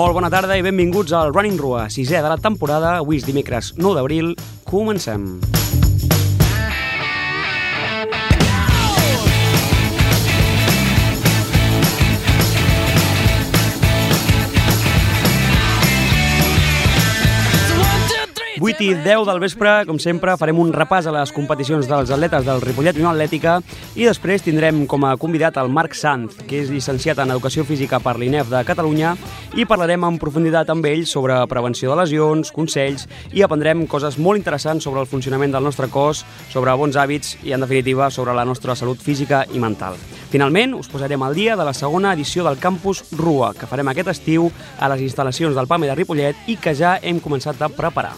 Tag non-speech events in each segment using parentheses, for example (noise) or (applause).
Molt bona tarda i benvinguts al Running Rua, sisè de la temporada. Avui és dimecres 9 d'abril. Comencem. 8 i 10 del vespre, com sempre, farem un repàs a les competicions dels atletes del Ripollet Unió Atlètica i després tindrem com a convidat el Marc Sanz, que és llicenciat en Educació Física per l'INEF de Catalunya i parlarem en profunditat amb ell sobre prevenció de lesions, consells i aprendrem coses molt interessants sobre el funcionament del nostre cos, sobre bons hàbits i, en definitiva, sobre la nostra salut física i mental. Finalment, us posarem al dia de la segona edició del Campus RUA, que farem aquest estiu a les instal·lacions del PAME de Ripollet i que ja hem començat a preparar.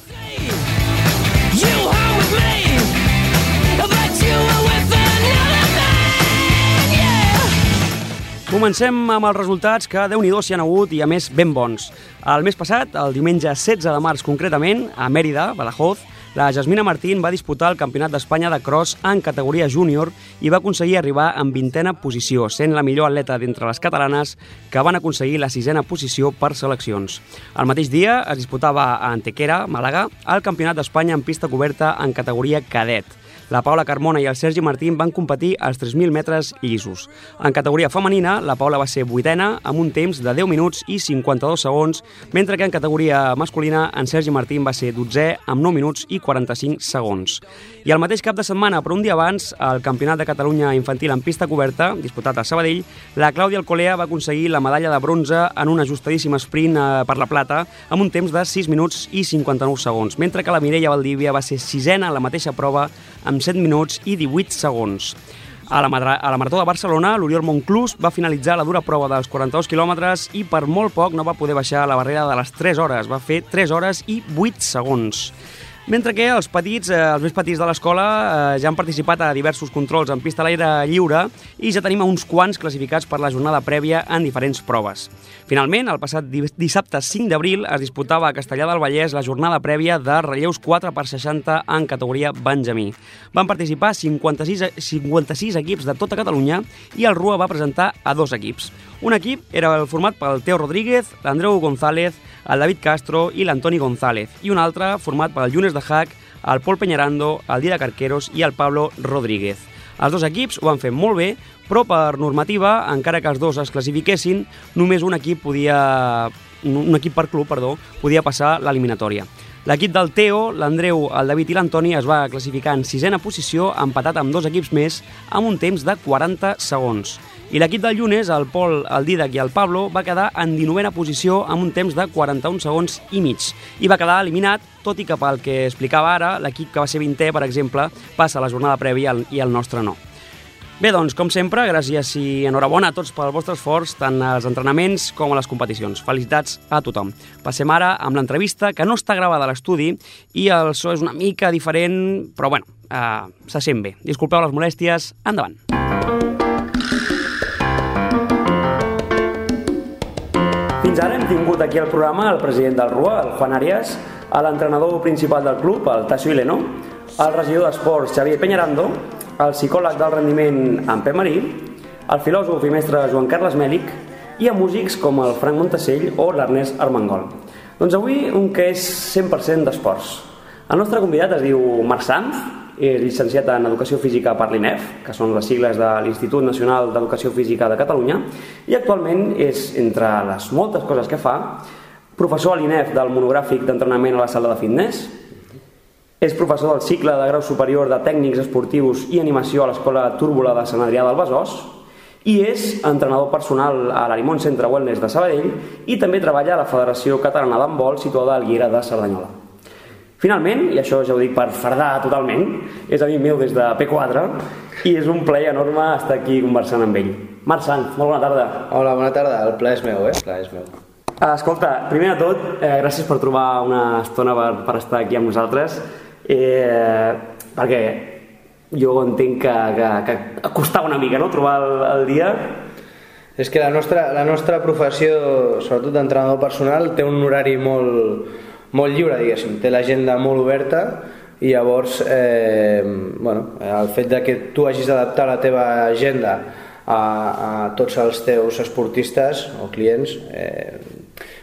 Comencem amb els resultats que, déu nhi s'hi han hagut i, a més, ben bons. El mes passat, el diumenge 16 de març concretament, a Mèrida, Badajoz, la Jasmina Martín va disputar el Campionat d'Espanya de cross en categoria júnior i va aconseguir arribar en vintena posició, sent la millor atleta d'entre les catalanes que van aconseguir la sisena posició per seleccions. El mateix dia es disputava a Antequera, Màlaga, el Campionat d'Espanya en pista coberta en categoria cadet. La Paula Carmona i el Sergi Martín van competir als 3.000 metres llisos. En categoria femenina, la Paula va ser vuitena amb un temps de 10 minuts i 52 segons, mentre que en categoria masculina en Sergi Martín va ser 12è amb 9 minuts i 45 segons. I el mateix cap de setmana, però un dia abans, al Campionat de Catalunya Infantil en pista coberta, disputat a Sabadell, la Clàudia Alcolea va aconseguir la medalla de bronze en un ajustadíssim sprint eh, per la plata amb un temps de 6 minuts i 59 segons, mentre que la Mireia Valdívia va ser sisena en la mateixa prova amb 7 minuts i 18 segons. A la, a la Marató de Barcelona, l'Oriol Monclús va finalitzar la dura prova dels 42 quilòmetres i per molt poc no va poder baixar la barrera de les 3 hores. Va fer 3 hores i 8 segons. Mentre que els petits, eh, els més petits de l'escola, eh, ja han participat a diversos controls en pista a l'aire lliure i ja tenim uns quants classificats per la jornada prèvia en diferents proves. Finalment, el passat dissabte 5 d'abril es disputava a Castellà del Vallès la jornada prèvia de relleus 4 per 60 en categoria Benjamí. Van participar 56, 56 equips de tota Catalunya i el RUA va presentar a dos equips. Un equip era el format pel Teo Rodríguez, l'Andreu González, el David Castro i l'Antoni González, i un altre format pel Llunes de Hack, el Pol Peñarando, el Dida Carqueros i el Pablo Rodríguez. Els dos equips ho van fer molt bé, però per normativa, encara que els dos es classifiquessin, només un equip podia un equip per club, perdó, podia passar l'eliminatòria. L'equip del Teo, l'Andreu, el David i l'Antoni es va classificar en sisena posició, empatat amb dos equips més, amb un temps de 40 segons. I l'equip del Llunes, el Pol, el Didac i el Pablo, va quedar en 19a posició amb un temps de 41 segons i mig. I va quedar eliminat, tot i que pel que explicava ara, l'equip que va ser 20è, per exemple, passa la jornada prèvia i el nostre no. Bé, doncs, com sempre, gràcies i enhorabona a tots pel vostre esforç, tant als entrenaments com a les competicions. Felicitats a tothom. Passem ara amb l'entrevista, que no està gravada a l'estudi i el so és una mica diferent, però bueno, eh, se sent bé. Disculpeu les molèsties, endavant. Fins ara hem tingut aquí al programa el president del RUA, el Juan Arias, l'entrenador principal del club, el Tasio Ileno, el regidor d'Esports, Xavier Peñarando, el psicòleg del rendiment, en Pep Marí, el filòsof i mestre Joan Carles Mèlic i a músics com el Frank Montesell o l'Ernest Armengol. Doncs avui un que és 100% d'esports. El nostre convidat es diu Marc Sanz, és llicenciat en Educació Física per l'INEF, que són les sigles de l'Institut Nacional d'Educació Física de Catalunya, i actualment és, entre les moltes coses que fa, professor a l'INEF del monogràfic d'entrenament a la sala de fitness, és professor del cicle de grau superior de tècnics esportius i animació a l'Escola Túrbola de Sant Adrià del Besòs, i és entrenador personal a l'Arimon Centre Wellness de Sabadell i també treballa a la Federació Catalana d'Handbol situada a Alguera de Cerdanyola. Finalment, i això ja ho dic per fardar totalment, és amic meu des de P4 i és un plaer enorme estar aquí conversant amb ell. Marc Sant, molt bona tarda. Hola, bona tarda. El plaer és meu, eh? El plaer és meu. Escolta, primer de tot, eh, gràcies per trobar una estona per, per estar aquí amb nosaltres, eh, perquè jo entenc que, que, que costava una mica no? trobar el, el dia és que la nostra, la nostra professió, sobretot d'entrenador personal, té un horari molt, molt lliure, diguéssim, té l'agenda molt oberta i llavors eh, bueno, el fet de que tu hagis d'adaptar la teva agenda a, a tots els teus esportistes o clients eh,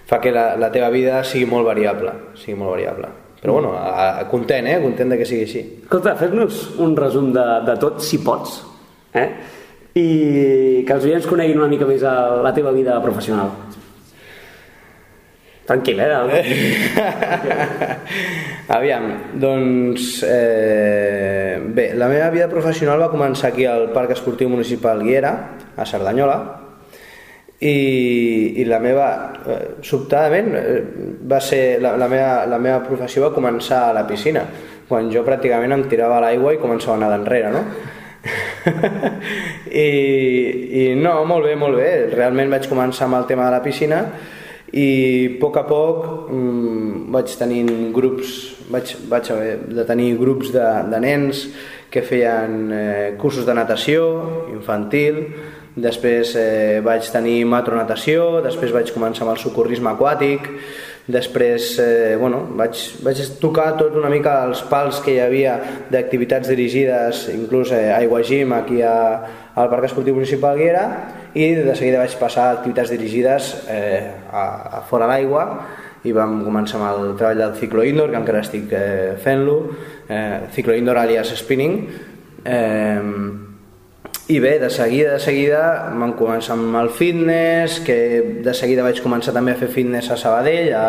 fa que la, la teva vida sigui molt variable, sigui molt variable. Però bueno, a, a, content, eh? Content de que sigui així. Escolta, fes-nos un resum de, de tot, si pots, eh? I que els oients coneguin una mica més la teva vida professional. Tranquil, eh? (laughs) Aviam, doncs... Eh, bé, la meva vida professional va començar aquí al Parc Esportiu Municipal Guiera, a Cerdanyola, i, i la meva, eh, sobtadament, eh, va ser, la, la, meva, la meva professió va començar a la piscina, quan jo pràcticament em tirava a l'aigua i començava a anar d'enrere, no? (laughs) I, I no, molt bé, molt bé. Realment vaig començar amb el tema de la piscina i a poc a poc mmm, vaig tenint grups, vaig, vaig haver de tenir grups de, de nens que feien eh, cursos de natació infantil, després eh, vaig tenir matronatació, després vaig començar amb el socorrisme aquàtic, després eh, bueno, vaig, vaig tocar tot una mica els pals que hi havia d'activitats dirigides, inclús eh, Aigua Gym aquí a, al Parc Esportiu Municipal Guiera i de seguida vaig passar a activitats dirigides eh, a, a fora l'aigua i vam començar amb el treball del ciclo indoor, que encara estic eh, fent-lo, eh, ciclo indoor alias spinning, eh, i bé, de seguida, de seguida vam començar amb el fitness, que de seguida vaig començar també a fer fitness a Sabadell, a,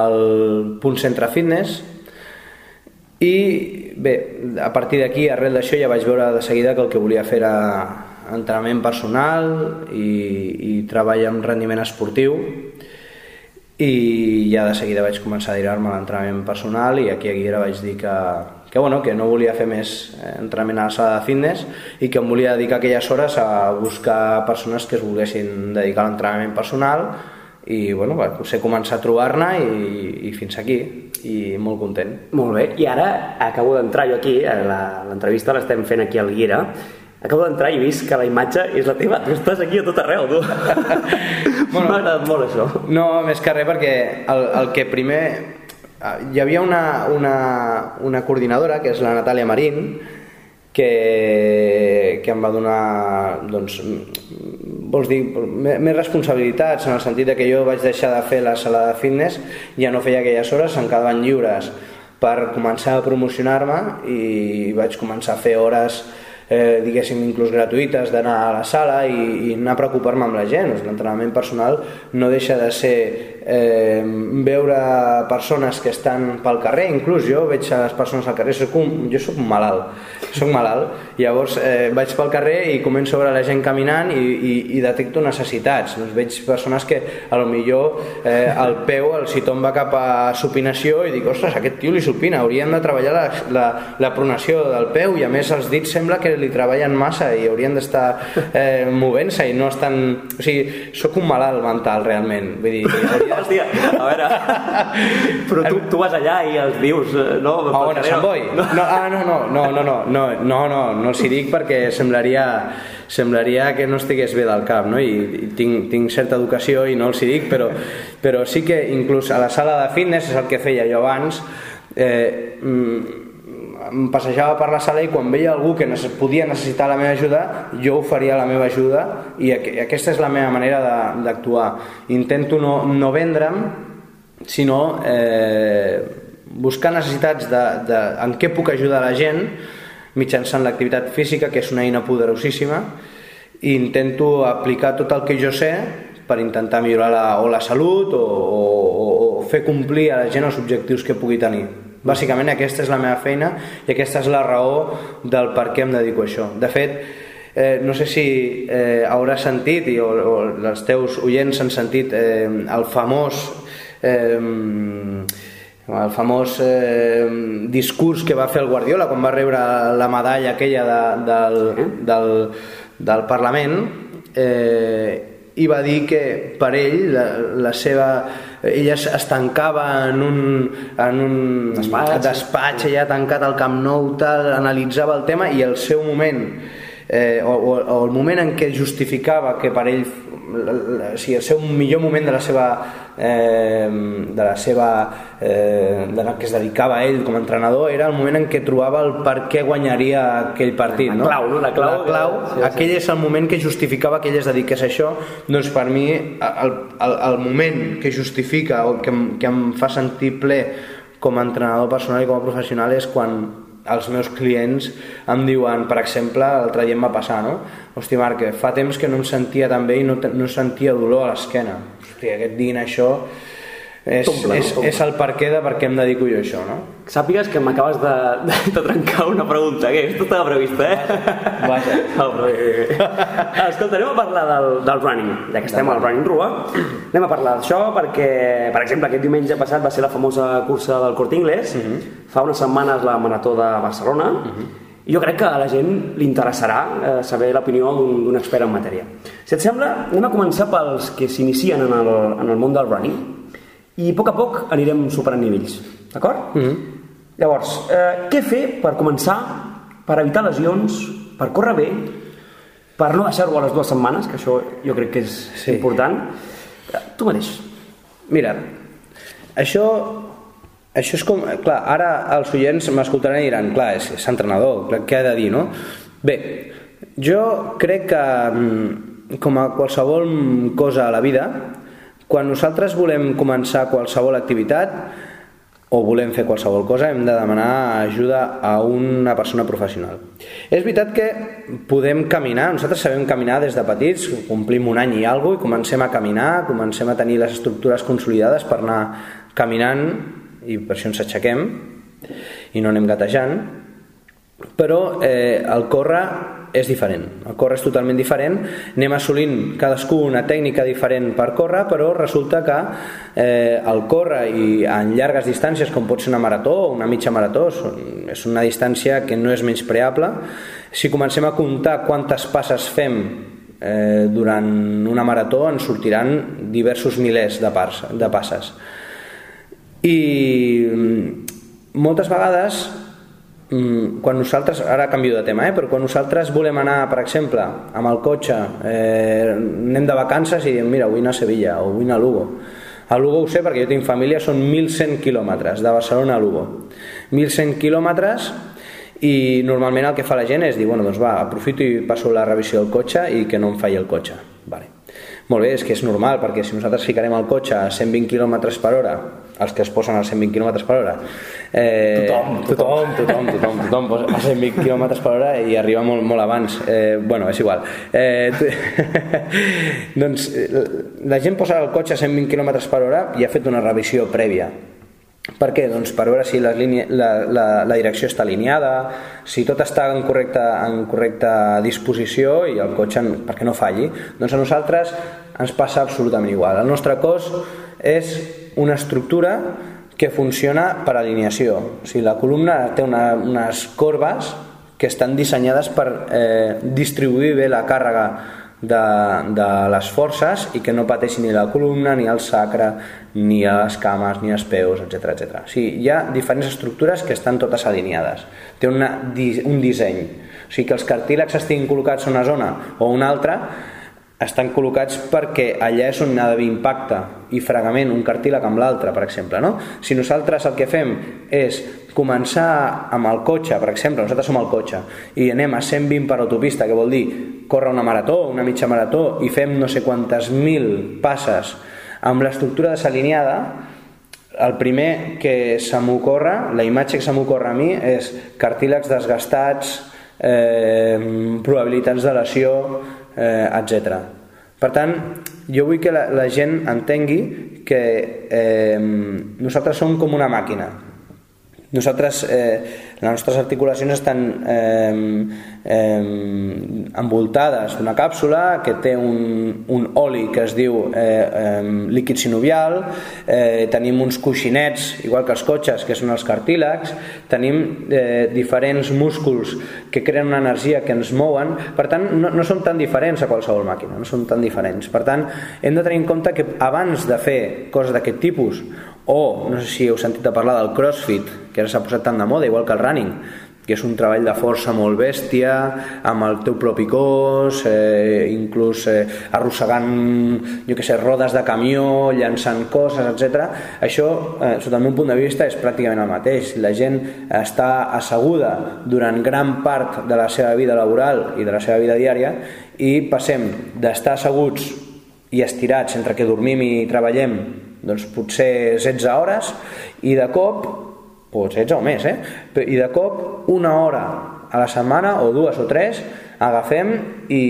al punt centre fitness, i bé, a partir d'aquí, arrel d'això, ja vaig veure de seguida que el que volia fer era entrenament personal i, i treball amb rendiment esportiu. I ja de seguida vaig començar a dir-me l'entrenament personal i aquí a Guiera vaig dir que, que, bueno, que no volia fer més eh, entrenament a la sala de fitness i que em volia dedicar aquelles hores a buscar persones que es volguessin dedicar a l'entrenament personal i bueno, va, potser començar a trobar-ne i, i fins aquí i molt content. Molt bé, i ara acabo d'entrar jo aquí, l'entrevista l'estem fent aquí al Guiera, acabo d'entrar i he vist que la imatge és la teva, tu estàs aquí a tot arreu, tu. (laughs) bueno, M'ha agradat molt això. No, més que res perquè el, el que primer hi havia una, una, una coordinadora, que és la Natàlia Marín, que, que em va donar doncs, vols dir, més responsabilitats en el sentit que jo vaig deixar de fer la sala de fitness, ja no feia aquelles hores, em quedaven lliures per començar a promocionar-me i vaig començar a fer hores eh, diguéssim, inclús gratuïtes d'anar a la sala i, i anar a preocupar-me amb la gent. L'entrenament personal no deixa de ser eh, veure persones que estan pel carrer, inclús jo veig a les persones al carrer, soc un, jo sóc un malalt, soc malalt, llavors eh, vaig pel carrer i començo a veure la gent caminant i, i, i detecto necessitats. Doncs veig persones que a lo millor eh, el peu el si tomba cap a supinació i dic, ostres, aquest tio li supina, haurien de treballar la, la, la pronació del peu i a més els dits sembla que li treballen massa i haurien d'estar eh, movent-se i no estan... O sigui, sóc un malalt mental realment. Vull dir, (laughs) hauria... Hòstia, a veure... (laughs) Però tu, tu vas allà i els dius, eh, no? A on, a Sant Boi? No. no, ah, no, no, no, no, no, no, no, no, no els hi dic perquè semblaria semblaria que no estigués bé del cap, no? I, i tinc, tinc certa educació i no els hi dic, però, però sí que inclús a la sala de fitness, és el que feia jo abans, eh, mm, em passejava per la sala i quan veia algú que podia necessitar la meva ajuda, jo oferia la meva ajuda i aquesta és la meva manera d'actuar. Intento no, no vendre'm, sinó eh, buscar necessitats de, de en què puc ajudar la gent mitjançant l'activitat física, que és una eina poderosíssima, i intento aplicar tot el que jo sé per intentar millorar la, o la salut o, o, o fer complir a la gent els objectius que pugui tenir. Bàsicament aquesta és la meva feina i aquesta és la raó del per què em dedico a això. De fet, eh, no sé si eh, hauràs sentit i, o, o els teus oients han sentit eh, el famós eh, el famós eh, discurs que va fer el Guardiola quan va rebre la medalla aquella de, del, del, del Parlament eh, i va dir que per ell la, la seva ella es tancava en un, en un despatx, despatx allà tancat al Camp Nou tal, analitzava el tema i el seu moment eh, o, o, o el moment en què justificava que per ell sigui, el seu millor moment de la seva eh, de la seva eh, de la que es dedicava a ell com a entrenador era el moment en què trobava el per què guanyaria aquell partit la clau, no? la clau, la clau sí, sí. aquell és el moment que justificava que ell es dediqués a això doncs per mi el, el, el moment que justifica o que, que em fa sentir ple com a entrenador personal i com a professional és quan els meus clients em diuen, per exemple, l'altre dia em va passar, no? Hosti, Marc, fa temps que no em sentia tan bé i no, no sentia dolor a l'esquena. Hosti, aquest dient això és, Tomble, és, no? és el per què de per què em dedico jo a això, no? Sàpigues que m'acabes de, de, de trencar una pregunta, que esto estava previst, eh? Vaja. (laughs) No, però... Escolta, anem a parlar del, del running, ja que estem al running rua. Anem a parlar d'això perquè, per exemple, aquest diumenge passat va ser la famosa cursa del Corte Inglés, uh mhm. -huh. fa unes setmanes la Marató de Barcelona, uh. -huh. i jo crec que a la gent li interessarà eh, saber l'opinió d'un expert en matèria. Si et sembla, anem a començar pels que s'inicien en, el, en el món del running i a poc a poc anirem superant nivells, d'acord? Mm -hmm. Llavors, eh, què fer per començar, per evitar lesions, per córrer bé, per no deixar-ho a les dues setmanes, que això jo crec que és sí. important. Eh, tu mateix. Mira, això això és com... Clar, ara els oients m'escoltaran i diran, clar, és, és entrenador, què ha de dir, no? Bé, jo crec que mm, com a qualsevol cosa a la vida quan nosaltres volem començar qualsevol activitat o volem fer qualsevol cosa hem de demanar ajuda a una persona professional. És veritat que podem caminar, nosaltres sabem caminar des de petits, complim un any i alguna i comencem a caminar, comencem a tenir les estructures consolidades per anar caminant i per això ens aixequem i no anem gatejant, però eh, el córrer és diferent. El córrer és totalment diferent, anem assolint cadascú una tècnica diferent per córrer, però resulta que eh, el córrer i en llargues distàncies, com pot ser una marató o una mitja marató, és una distància que no és menys preable. Si comencem a comptar quantes passes fem eh, durant una marató, ens sortiran diversos milers de, parts, de passes. I mm, moltes vegades quan nosaltres, ara canvio de tema, eh, però quan nosaltres volem anar, per exemple, amb el cotxe, eh, anem de vacances i diem, mira, vull anar a Sevilla o vull anar a Lugo. A Lugo ho sé perquè jo tinc família, són 1.100 quilòmetres de Barcelona a Lugo. 1.100 quilòmetres i normalment el que fa la gent és dir, bueno, doncs va, aprofito i passo la revisió del cotxe i que no em falli el cotxe. Vale. Molt bé, és que és normal, perquè si nosaltres ficarem el cotxe a 120 km per hora, els que es posen a 120 km per hora, eh, tothom, tothom, tothom, tothom, tothom, tothom a 120 km per hora i arriba molt, molt abans. Eh, bueno, és igual. Eh, (laughs) doncs la gent posa el cotxe a 120 km per hora i ha fet una revisió prèvia per què? Doncs per veure si la, línia, la, la, la direcció està alineada, si tot està en correcta, en correcta disposició i el cotxe perquè no falli. Doncs a nosaltres ens passa absolutament igual. El nostre cos és una estructura que funciona per alineació. O sigui, la columna té una, unes corbes que estan dissenyades per eh, distribuir bé la càrrega de, de les forces i que no pateixi ni la columna, ni el sacre, ni les cames, ni els peus, etc etc. O sigui, hi ha diferents estructures que estan totes alineades. Té una, un disseny. O sigui, que els cartílegs estiguin col·locats en una zona o una altra estan col·locats perquè allà és on ha d'haver impacte i fregament un cartíleg amb l'altre, per exemple. No? Si nosaltres el que fem és començar amb el cotxe, per exemple, nosaltres som al cotxe i anem a 120 per autopista, que vol dir córrer una marató, una mitja marató i fem no sé quantes mil passes amb l'estructura desalineada, el primer que se m'ocorre, la imatge que se m'ocorre a mi és cartílegs desgastats, eh, probabilitats de lesió, eh, etc. Per tant, jo vull que la, la gent entengui que eh, nosaltres som com una màquina. Nosaltres, eh, les nostres articulacions estan eh, eh, envoltades d'una càpsula que té un, un oli que es diu eh, eh, líquid sinovial, eh, tenim uns coixinets, igual que els cotxes, que són els cartílegs, tenim eh, diferents músculs que creen una energia que ens mouen, per tant no, no són tan diferents a qualsevol màquina, no són tan diferents. Per tant, hem de tenir en compte que abans de fer coses d'aquest tipus, o no sé si heu sentit a parlar del crossfit, que ara s'ha posat tan de moda, igual que el running, que és un treball de força molt bèstia, amb el teu propi cos, eh, inclús eh, arrossegant, jo que sé, rodes de camió, llançant coses, etc. Això, eh, sota el meu punt de vista, és pràcticament el mateix. La gent està asseguda durant gran part de la seva vida laboral i de la seva vida diària i passem d'estar asseguts i estirats entre que dormim i treballem doncs potser 16 hores i de cop, o 16 o més, eh? i de cop una hora a la setmana o dues o tres agafem i,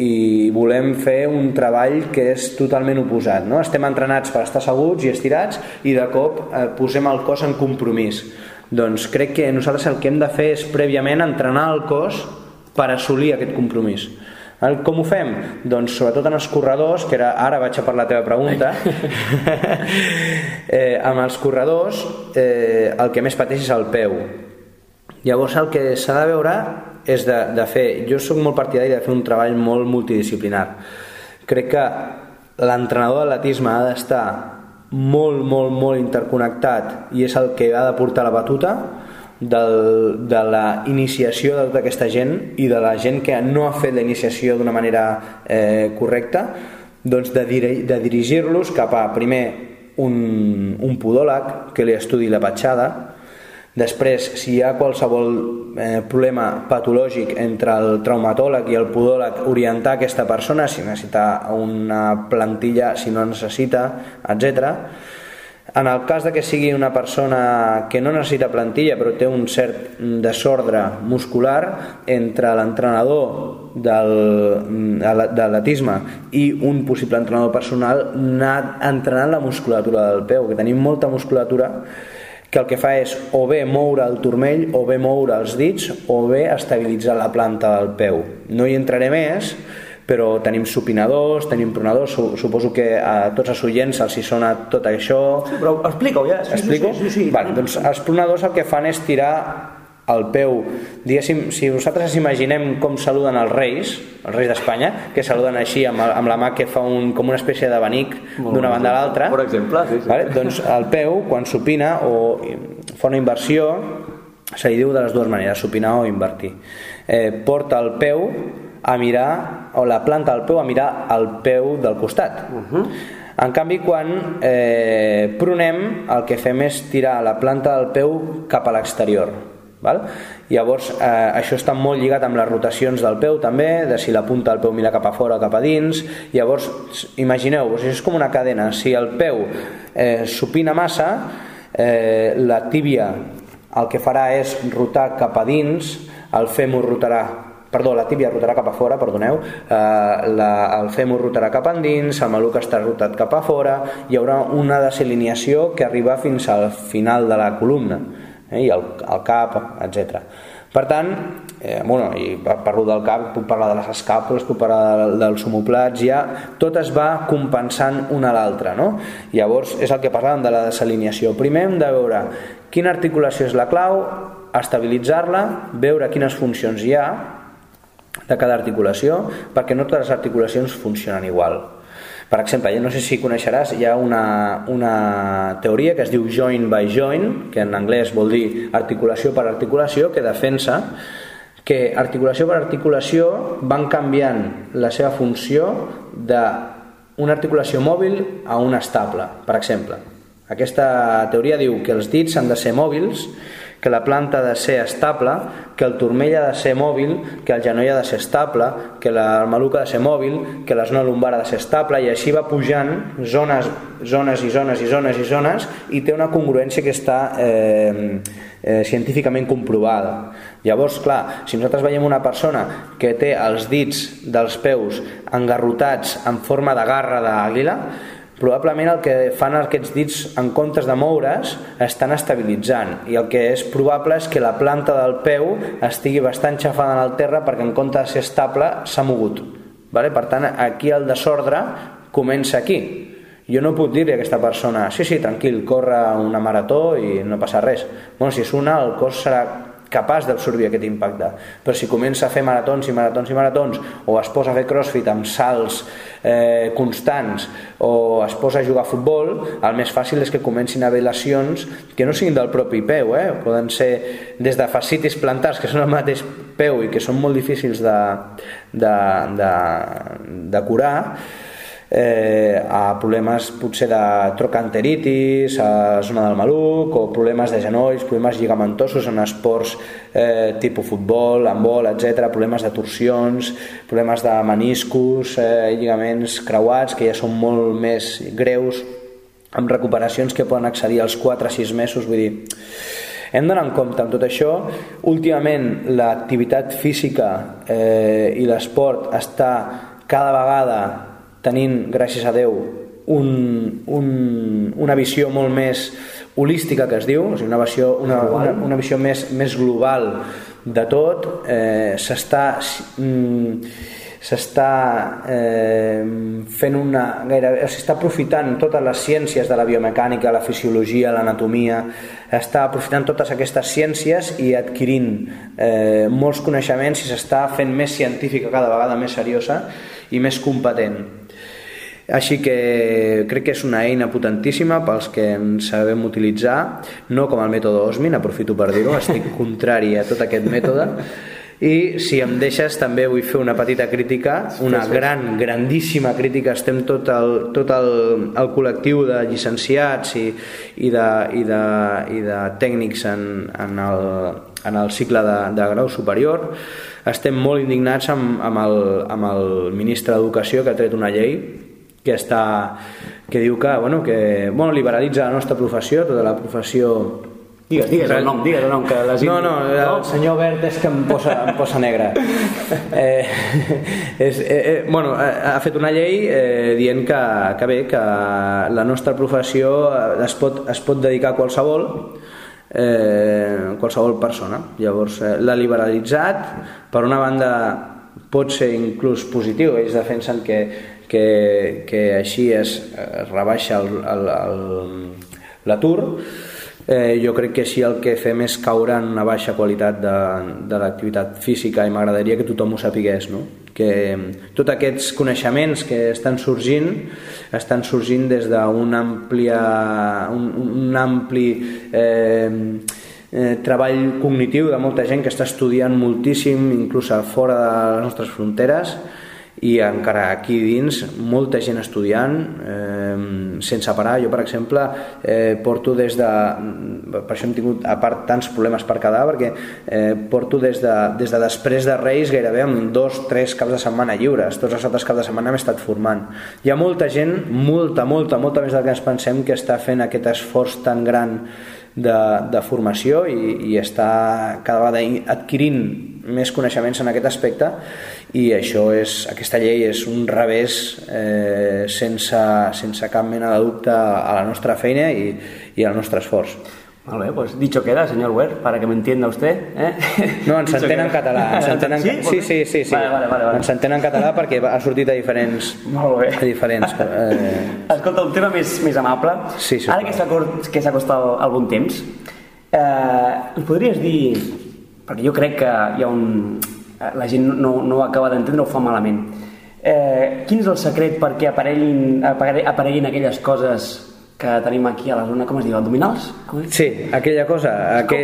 i volem fer un treball que és totalment oposat. No? Estem entrenats per estar asseguts i estirats i de cop eh, posem el cos en compromís. Doncs crec que nosaltres el que hem de fer és prèviament entrenar el cos per assolir aquest compromís. Com ho fem? Doncs sobretot en els corredors, que era, ara vaig a per la teva pregunta, (laughs) eh, amb els corredors eh, el que més pateix és el peu. Llavors el que s'ha de veure és de, de fer, jo sóc molt partidari de fer un treball molt multidisciplinar. Crec que l'entrenador d'atletisme ha d'estar molt, molt, molt interconnectat i és el que ha de portar la batuta, del, de la iniciació de tota aquesta gent i de la gent que no ha fet la iniciació d'una manera eh, correcta doncs de, dir, de dirigir-los cap a primer un, un podòleg que li estudi la petjada després si hi ha qualsevol eh, problema patològic entre el traumatòleg i el podòleg orientar aquesta persona si necessita una plantilla si no necessita etc en el cas de que sigui una persona que no necessita plantilla però té un cert desordre muscular entre l'entrenador de l'atisme i un possible entrenador personal anar entrenant la musculatura del peu, que tenim molta musculatura que el que fa és o bé moure el turmell o bé moure els dits o bé estabilitzar la planta del peu. No hi entraré més, però tenim supinadors, tenim pronadors, suposo que a tots els oients els hi sona tot això. Sí, però explica-ho ja. Sí, Explico? Sí, sí, sí, sí. Vale, doncs els pronadors el que fan és tirar el peu, diguéssim, si nosaltres imaginem com saluden els reis, els reis d'Espanya, que saluden així amb, amb la mà que fa un, com una espècie d'abanic d'una banda a l'altra, per exemple, sí, sí. Vale? doncs el peu, quan supina o fa una inversió, se li diu de les dues maneres, supinar o invertir. Eh, porta el peu a mirar, o la planta del peu a mirar al peu del costat. Uh -huh. En canvi, quan eh, pronem, el que fem és tirar la planta del peu cap a l'exterior. Val? Llavors, eh, això està molt lligat amb les rotacions del peu també, de si la punta del peu mira cap a fora o cap a dins. Llavors, imagineu-vos, és com una cadena. Si el peu eh, supina massa, eh, la tíbia el que farà és rotar cap a dins, el fèmur rotarà perdó, la tíbia rotarà cap a fora, perdoneu, eh, la, el fèmur rotarà cap endins, el maluc està rotat cap a fora, hi haurà una desalineació que arriba fins al final de la columna, eh, i el, el cap, etc. Per tant, eh, bueno, i parlo del cap, puc parlar de les escàpules, puc parlar dels homoplats, ja tot es va compensant una a l'altra, no? Llavors, és el que parlàvem de la desalineació. Primer hem de veure quina articulació és la clau, estabilitzar-la, veure quines funcions hi ha, de cada articulació perquè no totes les articulacions funcionen igual. Per exemple, jo no sé si coneixeràs, hi ha una, una teoria que es diu joint by joint, que en anglès vol dir articulació per articulació, que defensa que articulació per articulació van canviant la seva funció d'una articulació mòbil a una estable. Per exemple, aquesta teoria diu que els dits han de ser mòbils que la planta ha de ser estable, que el turmell ha de ser mòbil, que el genoll ha de ser estable, que la, el maluc ha de ser mòbil, que zona lumbar ha de ser estable, i així va pujant zones, zones i zones i zones i zones, i té una congruència que està eh, eh, científicament comprovada. Llavors, clar, si nosaltres veiem una persona que té els dits dels peus engarrotats en forma de garra d'àguila, probablement el que fan aquests dits en comptes de moure's estan estabilitzant i el que és probable és que la planta del peu estigui bastant xafada en el terra perquè en comptes de ser estable s'ha mogut vale? per tant aquí el desordre comença aquí jo no puc dir-li a aquesta persona sí, sí, tranquil, corre una marató i no passa res bueno, si és una el cos serà capaç d'absorbir aquest impacte. Però si comença a fer maratons i maratons i maratons o es posa a fer crossfit amb salts eh, constants o es posa a jugar a futbol, el més fàcil és que comencin a haver lesions que no siguin del propi peu, eh? poden ser des de fascitis plantars, que són el mateix peu i que són molt difícils de, de, de, de curar, eh, a problemes potser de trocanteritis a zona del maluc o problemes de genolls, problemes lligamentosos en esports eh, tipus futbol, handbol, etc, problemes de torsions, problemes de meniscos, eh, lligaments creuats que ja són molt més greus amb recuperacions que poden accedir als 4 6 mesos, vull dir hem d'anar en compte amb tot això. Últimament l'activitat física eh, i l'esport està cada vegada tenint, gràcies a Déu, un, un, una visió molt més holística que es diu, o sigui, una, visió, una, una, una visió més, més global de tot, eh, s'està mm, s'està eh, fent una gairebé, s'està aprofitant totes les ciències de la biomecànica, la fisiologia, l'anatomia, està aprofitant totes aquestes ciències i adquirint eh, molts coneixements i s'està fent més científica cada vegada més seriosa i més competent. Així que crec que és una eina potentíssima pels que en sabem utilitzar, no com el mètode Osmin, aprofito per dir-ho, estic (laughs) contrari a tot aquest mètode, i si em deixes també vull fer una petita crítica, una gran, grandíssima crítica, estem tot el, tot el, el col·lectiu de llicenciats i, i, de, i, de, i de tècnics en, en, el, en el cicle de, de grau superior, estem molt indignats amb, amb, el, amb el ministre d'Educació que ha tret una llei que està que diu que, bueno, que bueno, liberalitza la nostra professió, tota la professió Digues, digues el nom, digues el nom que la gent... No, no, el senyor Bert és que em posa, em posa negre. (laughs) Eh, és, eh, eh, bueno, ha fet una llei eh, dient que, que bé, que la nostra professió es pot, es pot dedicar a qualsevol eh, qualsevol persona. Llavors, eh, l'ha liberalitzat, per una banda pot ser inclús positiu, ells defensen que que, que així es, es rebaixa l'atur eh, jo crec que així el que fem és caure en una baixa qualitat de, de l'activitat física i m'agradaria que tothom ho sapigués no? que tots aquests coneixements que estan sorgint estan sorgint des d'un àmplia, un, un ampli eh, eh, treball cognitiu de molta gent que està estudiant moltíssim inclús fora de les nostres fronteres i encara aquí dins molta gent estudiant eh, sense parar. Jo per exemple eh, porto des de per això hem tingut a part tants problemes per quedar perquè eh, porto des de, des de després de Reis gairebé amb dos, tres caps de setmana lliures. Tots els altres caps de setmana hem estat formant. Hi ha molta gent, molta, molta, molta més del que ens pensem que està fent aquest esforç tan gran de, de formació i, i està cada vegada adquirint més coneixements en aquest aspecte i això és, aquesta llei és un revés eh, sense, sense cap mena de dubte a la nostra feina i, i al nostre esforç. Molt bé, pues dicho queda, señor Ware, para que me entienda usted. ¿eh? (laughs) No, ens entén en català. Ens entén en... Sí? Sí, sí, sí, sí. Vale, vale, vale, vale. Ens entén en català perquè ha sortit a diferents... Molt bé. A diferents eh... (laughs) Escolta, un tema més, més amable. Sí, Ara que s'ha costat el bon temps, eh, podries dir... Perquè jo crec que hi ha un... La gent no, no acaba d'entendre o fa malament. Eh, quin és el secret perquè apareguin, apareguin aquelles coses que tenim aquí a la zona, com es diu, abdominals? Com sí, aquella cosa. Que...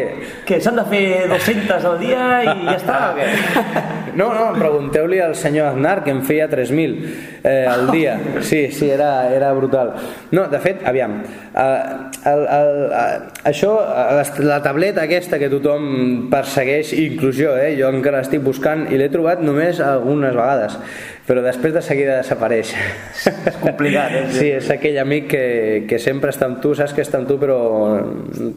que s'han de fer 200 al dia i ja està, o què? (laughs) No, no, pregunteu-li al senyor Aznar, que en feia 3.000 eh, al dia. Sí, sí, era, era brutal. No, de fet, aviam, eh, el, el, el, això, la tableta aquesta que tothom persegueix, inclusió, eh, jo encara l'estic buscant i l'he trobat només algunes vegades però després de seguida desapareix. És complicat, eh? Sí, és aquell amic que, que sempre està amb tu, saps que està amb tu, però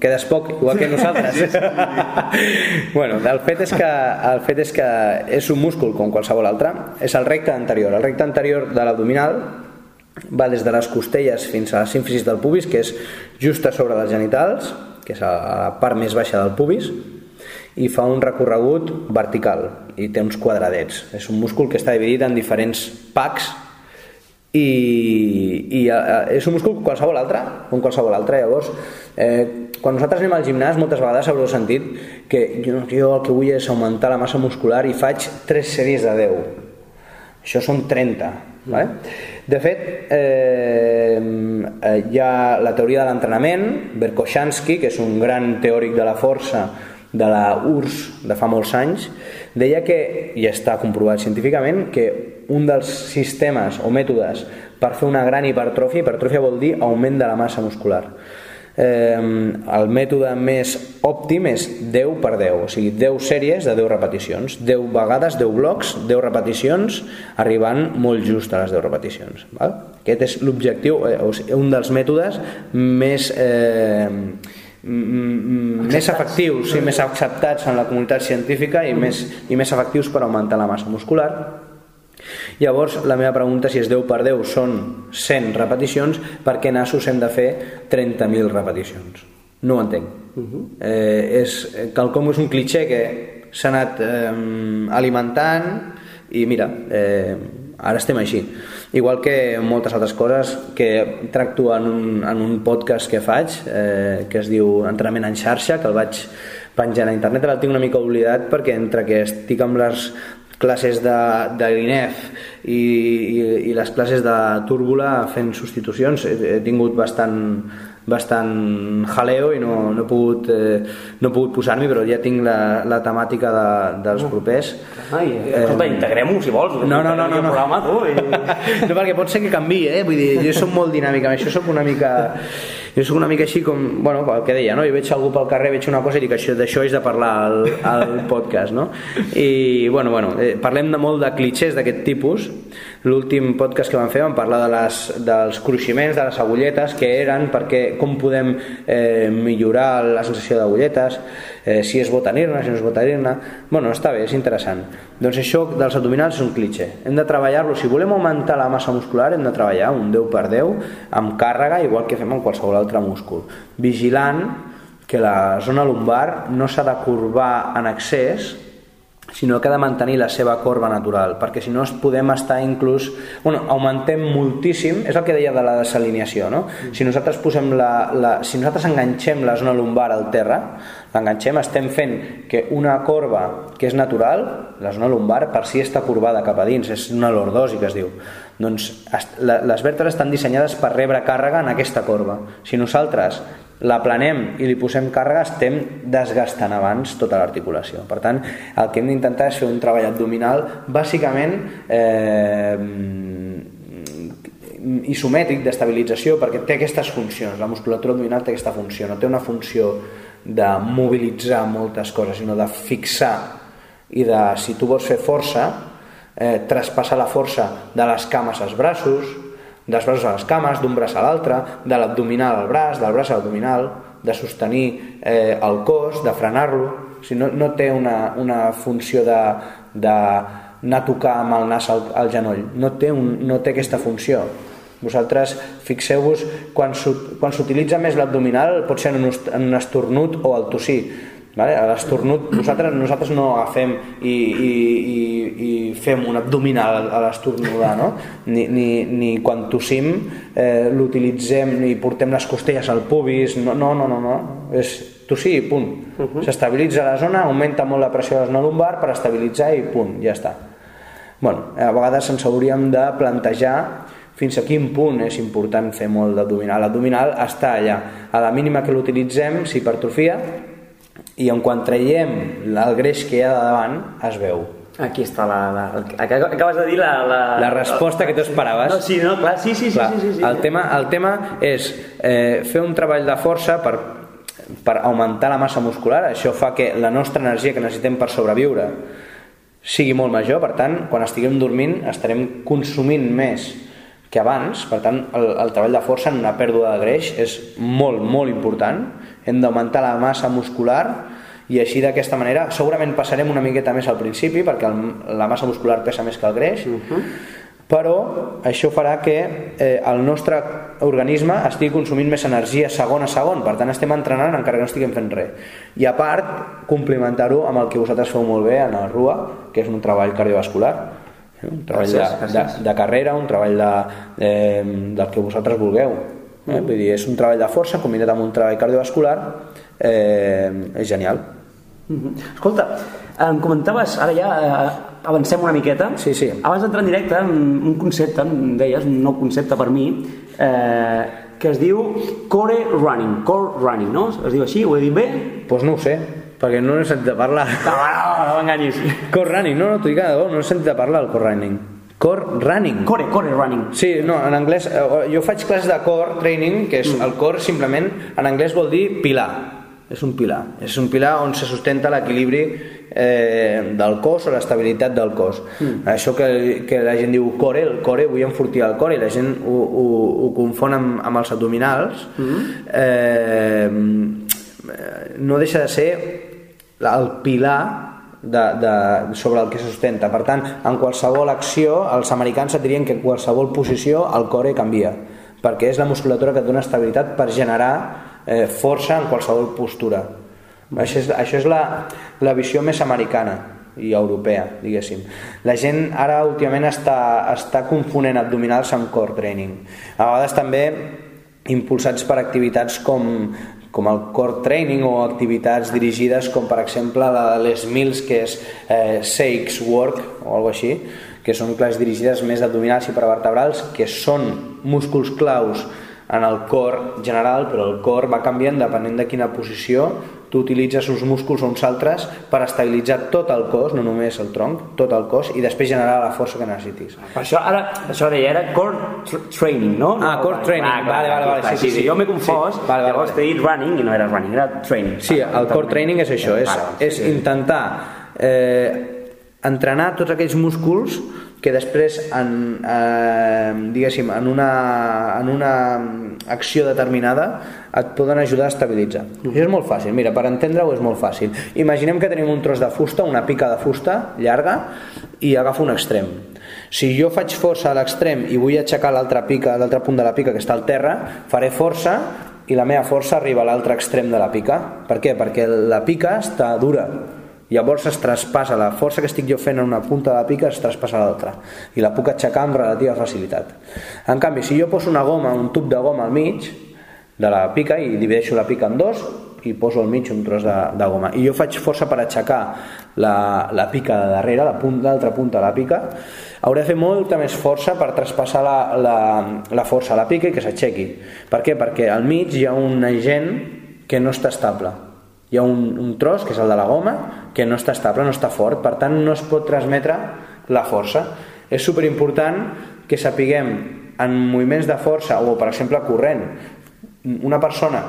quedes poc, igual que nosaltres. Sí, sí. bueno, el fet, és que, el fet és que és un múscul com qualsevol altre, és el recte anterior. El recte anterior de l'abdominal va des de les costelles fins a la sínfisis del pubis, que és just a sobre dels genitals, que és a la part més baixa del pubis, i fa un recorregut vertical i té uns quadradets. És un múscul que està dividit en diferents packs i, i eh, és un múscul com qualsevol altre, com qualsevol altre. Llavors, eh, quan nosaltres anem al gimnàs, moltes vegades haureu sentit que jo, jo el que vull és augmentar la massa muscular i faig 3 sèries de 10. Això són 30 Vale? De fet, eh, hi ha la teoria de l'entrenament, Berkoshansky, que és un gran teòric de la força de la URSS de fa molts anys, deia que, i està comprovat científicament, que un dels sistemes o mètodes per fer una gran hipertròfia, hipertròfia vol dir augment de la massa muscular, eh, el mètode més òptim és 10 per 10, o sigui 10 sèries de 10 repeticions, 10 vegades, 10 blocs, 10 repeticions, arribant molt just a les 10 repeticions. Val? Aquest és l'objectiu, eh, un dels mètodes més... Eh, més efectius, sí, més acceptats en la comunitat científica i més, i més efectius per augmentar la massa muscular Llavors, la meva pregunta, si és 10 per 10 són 100 repeticions, per què nassos hem de fer 30.000 repeticions? No ho entenc. Uh -huh. eh, és, quelcom és un clitxer que s'ha anat eh, alimentant i mira, eh, ara estem així. Igual que moltes altres coses que tracto en un, en un podcast que faig, eh, que es diu Entrenament en xarxa, que el vaig penjant a internet, ara el tinc una mica oblidat perquè entre que estic amb les classes de, de l'INEF i, i, i les classes de túrbola fent substitucions he, he tingut bastant bastant jaleo i no, no he pogut, eh, no he pogut posar-m'hi, però ja tinc la, la temàtica de, dels propers. Ai, escolta, eh, integrem-ho si vols. No, no, no. no, no. Programa, tu, i... (laughs) no, perquè pot ser que canvi, eh? Vull dir, jo soc molt dinàmica, això sóc una mica jo sóc una mica així com, bueno, el que deia, no? jo veig algú pel carrer, veig una cosa i dic això d'això és de parlar al, al podcast, no? I, bueno, bueno, eh, parlem de molt de clichés d'aquest tipus. L'últim podcast que vam fer vam parlar de les, dels cruiximents, de les agulletes, que eren perquè com podem eh, millorar la sensació d'agulletes, eh, si és bo tenir-ne, si no és bo tenir-ne... Bueno, està bé, és interessant. Doncs això dels abdominals és un clitxe. Hem de treballar-lo. Si volem augmentar la massa muscular hem de treballar un 10 per 10 amb càrrega, igual que fem amb qualsevol altre múscul. Vigilant que la zona lumbar no s'ha de curvar en excés sinó que ha de mantenir la seva corba natural, perquè si no es podem estar inclús... Bueno, augmentem moltíssim, és el que deia de la desalineació, no? Si nosaltres posem la, la, si nosaltres enganxem la zona lumbar al terra, l'enganxem, estem fent que una corba que és natural, la zona lumbar, per si està corbada cap a dins, és una lordosi que es diu. Doncs les vèrtebres estan dissenyades per rebre càrrega en aquesta corba. Si nosaltres la planem i li posem càrrega estem desgastant abans tota l'articulació. Per tant el que hem d'intentar és fer un treball abdominal bàsicament eh, isomètric d'estabilització perquè té aquestes funcions. La musculatura abdominal té aquesta funció no té una funció de mobilitzar moltes coses sinó de fixar i de si tu vols fer força eh, traspassar la força de les cames als braços dels braços a les cames, d'un braç a l'altre, de l'abdominal al braç, del braç a l'abdominal, de sostenir eh, el cos, de frenar-lo. O sigui, no, no té una, una funció de, de anar a tocar amb el nas al, al genoll. No té, un, no té aquesta funció. Vosaltres fixeu-vos, quan s'utilitza més l'abdominal pot ser en un, en un estornut o el tossir Vale? A l'estornut, nosaltres, nosaltres no agafem i, i, i, i fem un abdominal a l'estornudar, no? Ni, ni, ni quan tossim eh, l'utilitzem i portem les costelles al pubis, no, no, no, no, no. és tossir i punt. Uh -huh. S'estabilitza la zona, augmenta molt la pressió de la zona lumbar per estabilitzar i punt, ja està. Bueno, a vegades ens hauríem de plantejar fins a quin punt és important fer molt d'abdominal. L'abdominal està allà. A la mínima que l'utilitzem, s'hipertrofia, i en quan traiem el greix que hi ha de davant es veu Aquí està la, la, acabes de dir la, la, la resposta que tu esperaves. No, sí, no, clar, sí, sí, clar, sí, sí, sí, El tema, el tema és eh, fer un treball de força per, per augmentar la massa muscular. Això fa que la nostra energia que necessitem per sobreviure sigui molt major. Per tant, quan estiguem dormint estarem consumint més que abans. Per tant, el, el treball de força en una pèrdua de greix és molt, molt important hem d'augmentar la massa muscular i així d'aquesta manera segurament passarem una miqueta més al principi perquè el, la massa muscular pesa més que el greix uh -huh. però això farà que eh, el nostre organisme estigui consumint més energia segon a segon per tant estem entrenant encara que no estiguem fent res i a part complementar-ho amb el que vosaltres feu molt bé en el RUA que és un treball cardiovascular un treball gràcies, de, de, de carrera, un treball de, eh, del que vosaltres vulgueu Eh? Vull dir, és un treball de força combinat amb un treball cardiovascular, eh, és genial. Mm -hmm. Escolta, em comentaves, ara ja eh, avancem una miqueta. Sí, sí. Abans d'entrar en directe, un concepte, em deies, un nou concepte per mi, eh, que es diu core running, core running, no? Es diu així, ho he dit bé? Doncs pues no ho sé, perquè no n'he sentit parlar. No, no, no m'enganyis. Core running, no, no, t'ho dic no he sentit parlar del core running. Core running. Core, core running. Sí, no, en anglès, eh, jo faig classes de core training, que és mm. el core simplement, en anglès vol dir pilar és un pilar. És un pilar on se sustenta l'equilibri eh, del cos o l'estabilitat del cos. Mm. Això que, que la gent diu core, el core, vull enfortir el core, i la gent ho, ho, ho confon amb, amb els abdominals, mm. eh, no deixa de ser el pilar de, de, sobre el que sustenta. Per tant, en qualsevol acció, els americans et dirien que en qualsevol posició el core canvia, perquè és la musculatura que et dona estabilitat per generar eh, força en qualsevol postura. Això és, això és la, la visió més americana i europea, diguéssim. La gent ara últimament està, està confonent abdominals amb core training. A vegades també impulsats per activitats com, com el core training o activitats dirigides com per exemple la de les Mills que és eh, Seix Work o alguna així que són classes dirigides més abdominals i paravertebrals que són músculs claus en el cor general, però el cor va canviant depenent de quina posició tu utilitzes uns músculs o uns altres per estabilitzar tot el cos, no només el tronc, tot el cos, i després generar la força que necessitis. Per això ara, això deia, era core training, no? Ah, core training, ah, vale, vale, vale, sí, sí, sí. Jo m'he confós, sí, vale, vale, llavors t'he dit running i no era running, era training. Sí, el core training és això, és, és intentar eh, entrenar tots aquells músculs que després en, eh, diguéssim, en una, en una acció determinada et poden ajudar a estabilitzar. -huh. Això és molt fàcil, mira, per entendre-ho és molt fàcil. Imaginem que tenim un tros de fusta, una pica de fusta llarga, i agafo un extrem. Si jo faig força a l'extrem i vull aixecar l'altra pica, l'altre punt de la pica que està al terra, faré força i la meva força arriba a l'altre extrem de la pica. Per què? Perquè la pica està dura, Llavors es traspassa, la força que estic jo fent en una punta de la pica es traspassa a l'altra i la puc aixecar amb relativa facilitat. En canvi, si jo poso una goma, un tub de goma al mig de la pica i divideixo la pica en dos i poso al mig un tros de, de goma i jo faig força per aixecar la, la pica de darrere, la l'altra punta de la pica, hauré de fer molta més força per traspassar la, la, la força a la pica i que s'aixequi. Per què? Perquè al mig hi ha un agent que no està estable hi ha un, un tros, que és el de la goma, que no està estable, no està fort, per tant no es pot transmetre la força. És superimportant que sapiguem en moviments de força o, per exemple, corrent, una persona,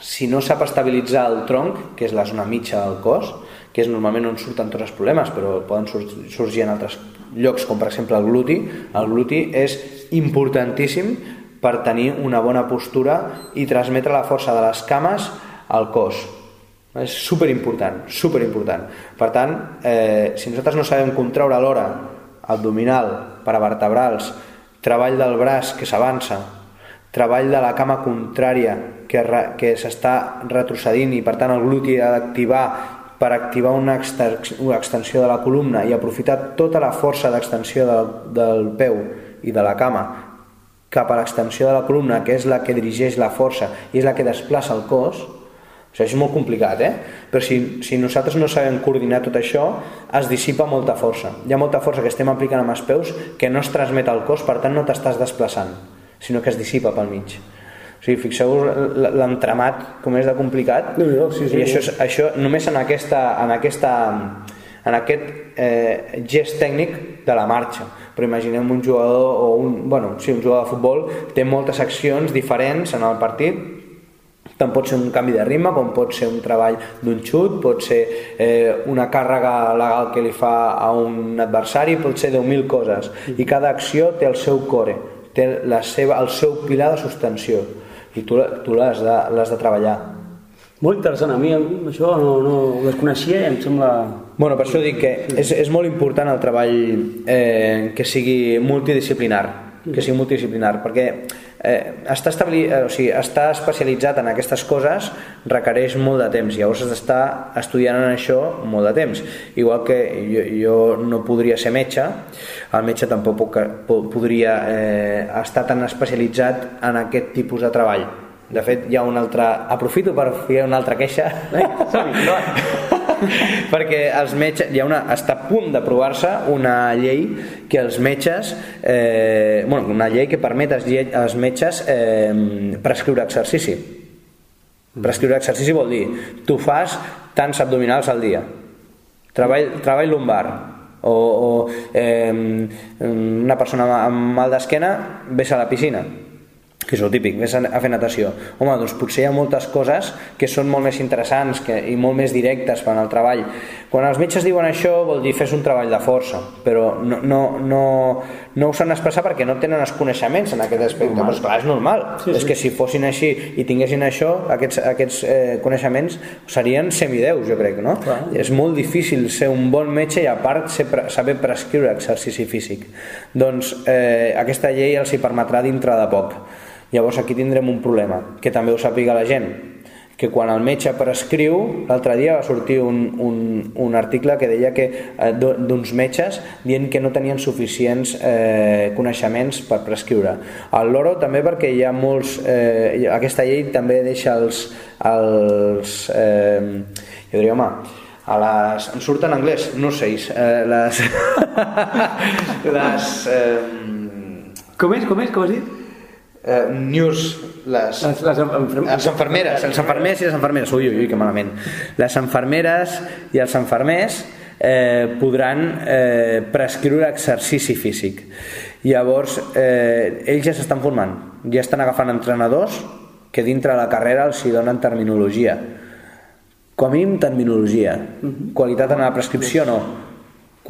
si no sap estabilitzar el tronc, que és la zona mitja del cos, que és normalment on surten tots els problemes, però poden sorgir en altres llocs, com per exemple el gluti, el gluti és importantíssim per tenir una bona postura i transmetre la força de les cames al cos és super important, super important. Per tant, eh, si nosaltres no sabem contraure l'hora abdominal, paravertebrals, treball del braç que s'avança, treball de la cama contrària que, que s'està retrocedint i per tant el gluti ha d'activar per activar una extensió de la columna i aprofitar tota la força d'extensió del, del peu i de la cama cap a l'extensió de la columna, que és la que dirigeix la força i és la que desplaça el cos, això és molt complicat, eh? Però si, si nosaltres no sabem coordinar tot això, es dissipa molta força. Hi ha molta força que estem aplicant amb els peus que no es transmet al cos, per tant no t'estàs desplaçant, sinó que es dissipa pel mig. O sigui, fixeu-vos l'entramat com és de complicat no, no, sí, sí, i això, és, això només en, aquesta, en, aquesta, en aquest eh, gest tècnic de la marxa però imaginem un jugador o un, bueno, sí, un jugador de futbol té moltes accions diferents en el partit tant pot ser un canvi de ritme com pot ser un treball d'un xut, pot ser eh, una càrrega legal que li fa a un adversari, pot ser 10.000 coses. I cada acció té el seu core té la seva, el seu pilar de sustenció i tu, tu l'has de, de treballar. Molt interessant, a mi això no, no ho desconeixia i em sembla... Bueno, per això dic que és, és molt important el treball eh, que sigui multidisciplinar, que sigui multidisciplinar, perquè eh, estar, establi... eh, o sigui, estar especialitzat en aquestes coses requereix molt de temps, llavors has d'estar estudiant en això molt de temps. Igual que jo, jo no podria ser metge, el metge tampoc puc, podria eh, estar tan especialitzat en aquest tipus de treball. De fet, hi ha un altre... Aprofito per fer una altra queixa. som (laughs) perquè els metges, hi ha una, està a punt d'aprovar-se una llei que els metges, eh, bueno, una llei que permet als, als metges eh, prescriure exercici. Prescriure exercici vol dir, tu fas tants abdominals al dia, treball, treball lumbar, o, o eh, una persona amb mal d'esquena vés a la piscina que és el típic, vés a fer natació. Home, doncs potser hi ha moltes coses que són molt més interessants que, i molt més directes per al treball. Quan els metges diuen això vol dir fes un treball de força, però no, no, no, no ho saben expressar perquè no tenen els coneixements en aquest aspecte. Normal. Però clar, és normal. Sí, és sí. que si fossin així i tinguessin això, aquests, aquests eh, coneixements serien semideus, jo crec, no? Clar. És molt difícil ser un bon metge i a part ser, saber prescriure exercici físic. Doncs eh, aquesta llei els hi permetrà dintre de poc. Llavors aquí tindrem un problema, que també ho sàpiga la gent, que quan el metge prescriu, l'altre dia va sortir un, un, un article que deia que eh, d'uns metges dient que no tenien suficients eh, coneixements per prescriure. El loro també perquè hi ha molts... Eh, aquesta llei també deixa els... els eh, jo diria, home, a les... em surt en anglès, no sé, eh, les... (laughs) les eh, com és, com és, com has dit? Eh, news les, les, les, les enfermeres. els enfermers i les enfermeres. Ui, ui, ui, que malament. Les enfermeres i els enfermers eh, podran eh, prescriure exercici físic. Llavors eh, ells ja s'estan formant. Ja estan agafant entrenadors que dintre de la carrera els hi donen terminologia. Com a mínim terminologia. Mhm. qualitat en la prescripció no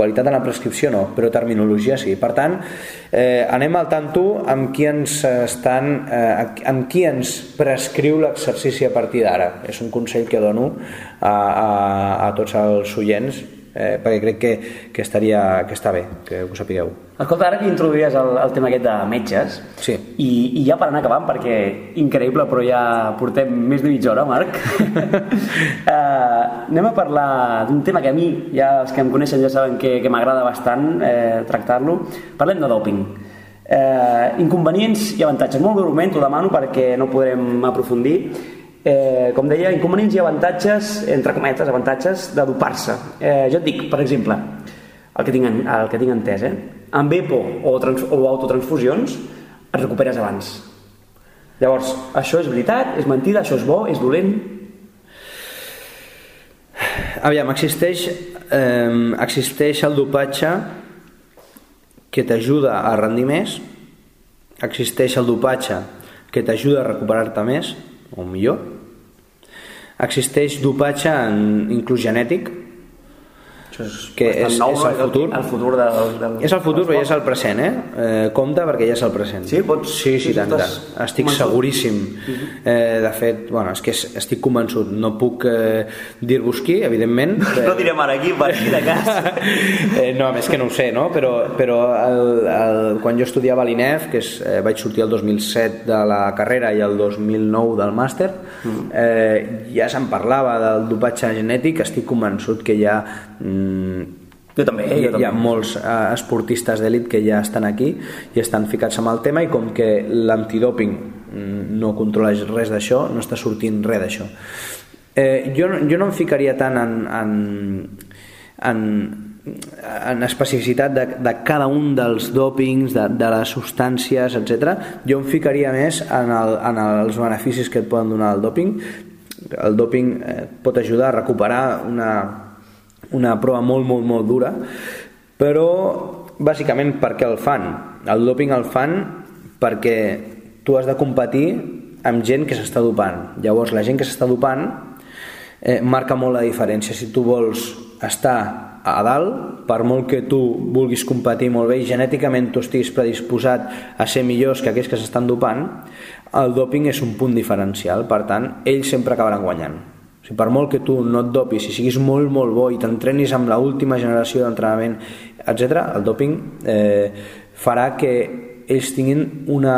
Qualitat en la prescripció no, però terminologia sí. Per tant, eh, anem al tanto amb qui ens estan, eh, amb qui ens prescriu l'exercici a partir d'ara. És un consell que dono a, a, a tots els oients eh, perquè crec que, que, estaria, que està bé, que ho sapigueu. Escolta, ara que introduïes el, el tema aquest de metges, sí. i, i ja per anar acabant, perquè increïble, però ja portem més de mitja hora, Marc, (laughs) eh, anem a parlar d'un tema que a mi, ja els que em coneixen ja saben que, que m'agrada bastant eh, tractar-lo. Parlem de doping. Eh, inconvenients i avantatges. Molt breument t'ho demano perquè no podrem aprofundir eh, com deia, inconvenients i avantatges, entre cometes, avantatges de dopar-se. Eh, jo et dic, per exemple, el que tinc, el que tinc entès, eh? amb EPO o, trans, o autotransfusions et recuperes abans. Llavors, això és veritat, és mentida, això és bo, és dolent? Aviam, existeix, eh, existeix el dopatge que t'ajuda a rendir més, existeix el dopatge que t'ajuda a recuperar-te més, o millor. Existeix dopatge en, inclús genètic, és que és, nou, és el futur. El futur del, del, és el futur, però ja és el present, eh? eh? Compte perquè ja és el present. Sí, pots... Sí, sí, tant, tant. Estic convençut. seguríssim. Uh -huh. eh, de fet, bueno, és que estic convençut. No puc eh, dir-vos qui, evidentment. (laughs) no direm ara aquí, per aquí de cas. (laughs) eh, no, més que no ho sé, no? Però, però el, el, quan jo estudiava a l'INEF, que és, eh, vaig sortir el 2007 de la carrera i el 2009 del màster, uh -huh. eh, ja se'n parlava del dopatge genètic, estic convençut que ha Mm, jo també, hi, jo també. hi ha molts eh, esportistes d'elit que ja estan aquí i estan ficats amb el tema i com que l'antidoping mm, no controla res d'això, no està sortint res d'això. Eh, jo, jo no em ficaria tant en, en, en, en especificitat de, de cada un dels dopings, de, de les substàncies, etc. Jo em ficaria més en, el, en els beneficis que et poden donar el doping. El doping eh, pot ajudar a recuperar una, una prova molt, molt, molt dura, però bàsicament per què el fan? El doping el fan perquè tu has de competir amb gent que s'està dopant. Llavors, la gent que s'està dopant eh, marca molt la diferència. Si tu vols estar a dalt, per molt que tu vulguis competir molt bé i genèticament tu estiguis predisposat a ser millors que aquells que s'estan dopant, el doping és un punt diferencial, per tant, ells sempre acabaran guanyant sigui, per molt que tu no et dopis, si siguis molt, molt bo i t'entrenis amb l'última generació d'entrenament, etc., el doping eh, farà que ells tinguin una,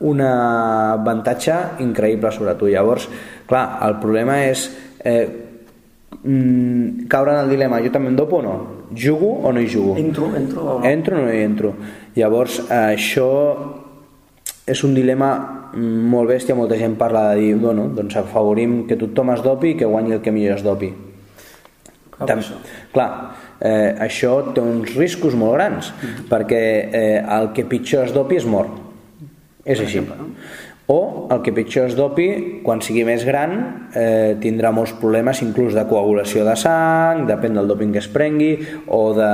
una avantatge increïble sobre tu. Llavors, clar, el problema és eh, mm, caure en el dilema, jo també em dopo o no? Jugo o no hi jugo? Entro, entro o no? Entro o no hi entro? Llavors, eh, això és un dilema molt bèstia, molta gent parla de dir bueno, doncs afavorim que tothom es dopi i que guanyi el que millor es dopi Clar, Tam això. clar, eh, això té uns riscos molt grans, Mm-hmm. perquè eh, el que pitjor es dopi és mort. És així. exemple, no? O el que pitjor es dopi, quan sigui més gran, eh, tindrà molts problemes inclús de coagulació de sang, depèn del doping que es prengui, o de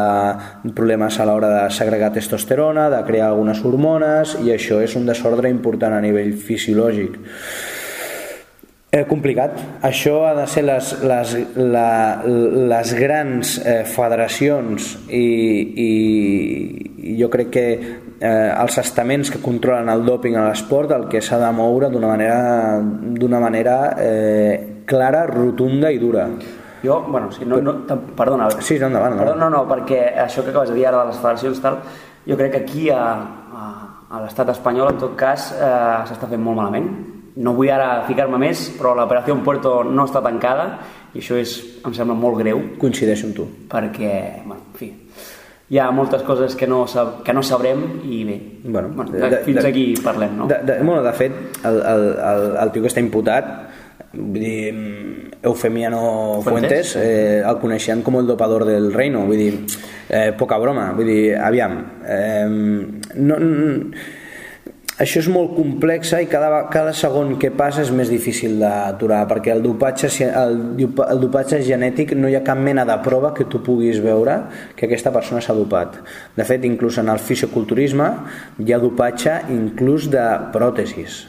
problemes a l'hora de segregar testosterona, de crear algunes hormones, i això és un desordre important a nivell fisiològic. Eh, complicat. Això ha de ser les, les, la, les grans eh, federacions i, i, jo crec que eh, els estaments que controlen el doping a l'esport el que s'ha de moure d'una manera, d'una manera eh, clara, rotunda i dura. Jo, bueno, sí, no, no, perdona. Sí, no, endavant, endavant. Perdó, no, no, perquè això que acabes de dir ara de les federacions tal, jo crec que aquí a, a, a l'estat espanyol, en tot cas, eh, s'està fent molt malament. No vull ara ficar-me més, però l'operació en Puerto no està tancada i això és, em sembla molt greu Coincideixo amb tu. perquè, bueno, en fi, hi ha moltes coses que no, sab que no sabrem i bé, Bueno, bueno, de- de- fins de- aquí parlem, no? De, de, bueno, de fet, el, el, el, el tio que està imputat, vull dir, Eufemiano Fuentes. Fuentes, eh, el coneixien com el dopador del reino, vull dir, eh, poca broma, vull dir, aviam, eh, no, no, això és molt complex i cada, cada segon que passa és més difícil d'aturar perquè el dopatge, el, el dopatge genètic no hi ha cap mena de prova que tu puguis veure que aquesta persona s'ha dopat. De fet, inclús en el fisioculturisme hi ha dopatge inclús de pròtesis.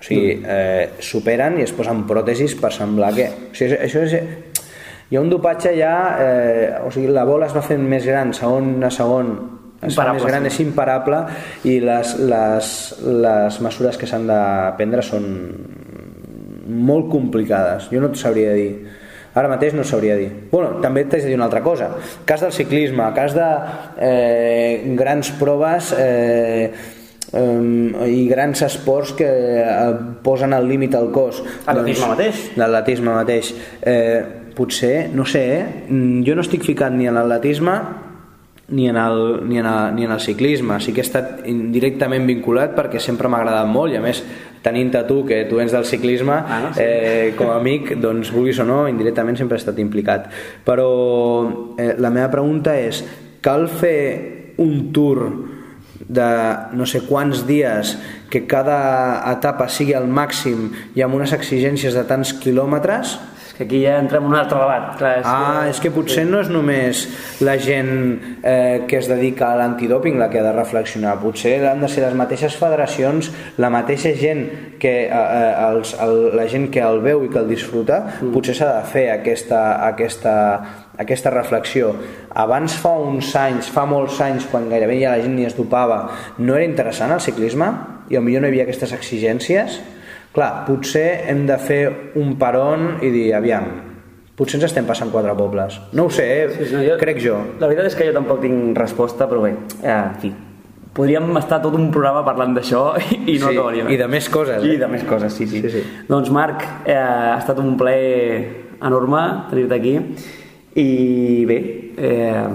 O sigui, eh, superen i es posen pròtesis per semblar que... O sigui, això és... Hi ha un dopatge ja... Eh, o sigui, la bola es va fent més gran segon a segon Imparable, més gran, és imparable i les, les, les mesures que s'han de prendre són molt complicades. Jo no et sabria dir. Ara mateix no sabria dir. Bueno, també t'haig de dir una altra cosa. Cas del ciclisme, cas de eh, grans proves eh, um, i grans esports que eh, posen al límit el cos. Atletisme mateix. l'atletisme mateix. Eh, potser, no sé eh? Jo no estic ficat ni en l'atletisme ni en, el, ni, en el, ni en el ciclisme sí que he estat indirectament vinculat perquè sempre m'ha agradat molt i a més tenint a tu que tu vens del ciclisme Ah, no? Sí. eh, com a amic doncs vulguis o no indirectament sempre he estat implicat però eh, la meva pregunta és cal fer un tour de no sé quants dies que cada etapa sigui al màxim i amb unes exigències de tants quilòmetres que aquí ja entrem en un altre debat. Clar, és Ah, és que potser no és només la gent eh, que es dedica a l'antidòping la que ha de reflexionar, potser han de ser les mateixes federacions, la mateixa gent que eh, eh, els, el, la gent que el veu i que el disfruta, mm. potser s'ha de fer aquesta, aquesta, aquesta reflexió. Abans fa uns anys, fa molts anys, quan gairebé ja la gent ni es dopava, no era interessant el ciclisme i potser no hi havia aquestes exigències? Clar, potser hem de fer un peron i dir, aviam, potser ens estem passant quatre pobles. No ho sé, eh? Sí, sí, jo- crec jo. La veritat és que jo tampoc tinc resposta, però bé, eh, en fi, podríem estar tot un programa parlant d'això (laughs) i no Sí, acabaríem. i de més coses, I eh? de més coses, sí, sí. Sí, sí. Doncs Marc, eh, ha estat un plaer enorme tenir-te aquí i bé, eh,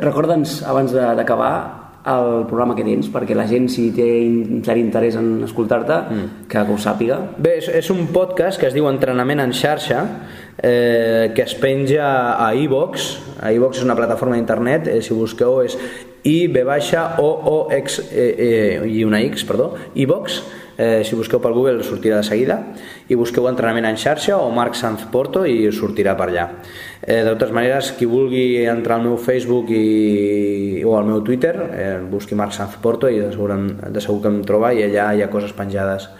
recorda'ns abans d'acabar el programa que tens, perquè la gent si té un cert interès en escoltar-te, mm. que, ho sàpiga. Bé, és, és un podcast que es diu Entrenament en xarxa, eh, que es penja a iVox. A iVox és una plataforma d'internet, eh, si busqueu és i b baixa o o x eh, eh, i una x, perdó, iVox. Eh, si busqueu pel Google sortirà de seguida i busqueu entrenament en xarxa o Marc Sanz Porto i us sortirà per allà eh, de totes maneres qui vulgui entrar al meu Facebook i, o al meu Twitter eh, busqui Marc Sanz Porto i de segur, de segur que em troba i allà hi ha coses penjades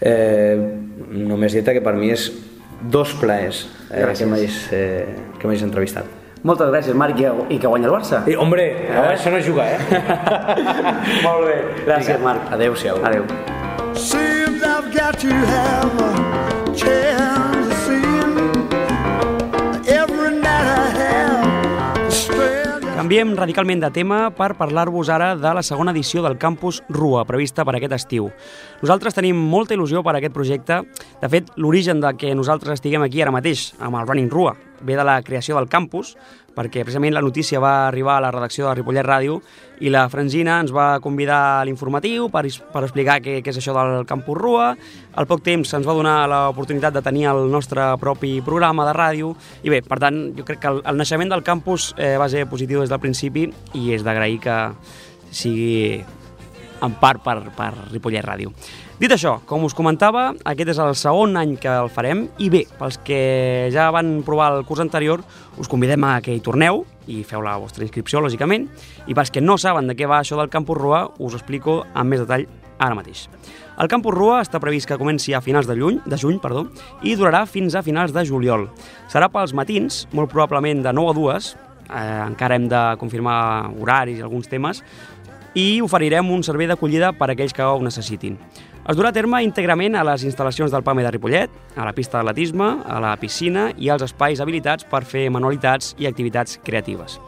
eh, només dir-te que per mi és dos plaers eh, Gràcies. que m'hagis eh, que m'hagis entrevistat Moltes gràcies, Marc, i, que guanya el Barça. I, hombre, eh? això no juga, eh? (laughs) Molt bé. Gràcies, Marc. Adéu-siau. Adéu. Seems I've got to have chance to see. Every night I have. Canviem radicalment de tema per parlar-vos ara de la segona edició del Campus RUA, prevista per aquest estiu. Nosaltres tenim molta il·lusió per aquest projecte. De fet, l'origen de que nosaltres estiguem aquí ara mateix, amb el Running RUA, ve de la creació del campus, perquè precisament la notícia va arribar a la redacció de Ripollet Ràdio i la Frangina ens va convidar a l'informatiu per, per explicar què, què és això del Campus Rua. Al poc temps ens va donar l'oportunitat de tenir el nostre propi programa de ràdio i bé, per tant, jo crec que el, el naixement del campus eh, va ser positiu des del principi i és d'agrair que sigui en part per, per Ripollet Ràdio. Dit això, com us comentava, aquest és el segon any que el farem i bé, pels que ja van provar el curs anterior, us convidem a que hi torneu i feu la vostra inscripció, lògicament, i pels que no saben de què va això del Campus Rua, us explico amb més detall ara mateix. El Campus Rua està previst que comenci a finals de, lluny, de juny perdó, i durarà fins a finals de juliol. Serà pels matins, molt probablement de 9 a 2, eh, encara hem de confirmar horaris i alguns temes, i oferirem un servei d'acollida per a aquells que ho necessitin. Es durà a terme íntegrament a les instal·lacions del PAME de Ripollet, a la pista d'atletisme, a la piscina i als espais habilitats per fer manualitats i activitats creatives.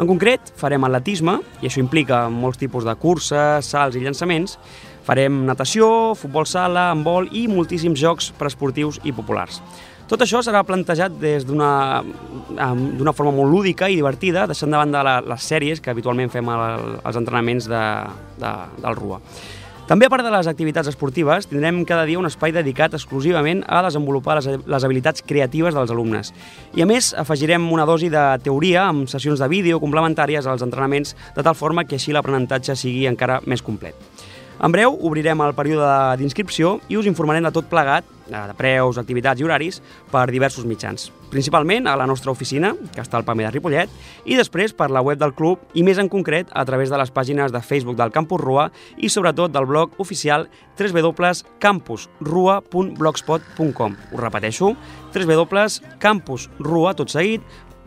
En concret, farem atletisme, i això implica molts tipus de curses, salts i llançaments, farem natació, futbol sala, handbol i moltíssims jocs preesportius i populars. Tot això serà plantejat des d'una forma molt lúdica i divertida, deixant de banda la, les sèries que habitualment fem al, als entrenaments de, de, del RUA. També, a part de les activitats esportives, tindrem cada dia un espai dedicat exclusivament a desenvolupar les, les habilitats creatives dels alumnes. I, a més, afegirem una dosi de teoria amb sessions de vídeo complementàries als entrenaments, de tal forma que així l'aprenentatge sigui encara més complet. En breu obrirem el període d'inscripció i us informarem de tot plegat, eh, de preus, activitats i horaris, per diversos mitjans. Principalment a la nostra oficina, que està al PAME de Ripollet, i després per la web del club i més en concret a través de les pàgines de Facebook del Campus Rua i sobretot del blog oficial www.campusrua.blogspot.com. Us repeteixo, www.campusrua, tot seguit,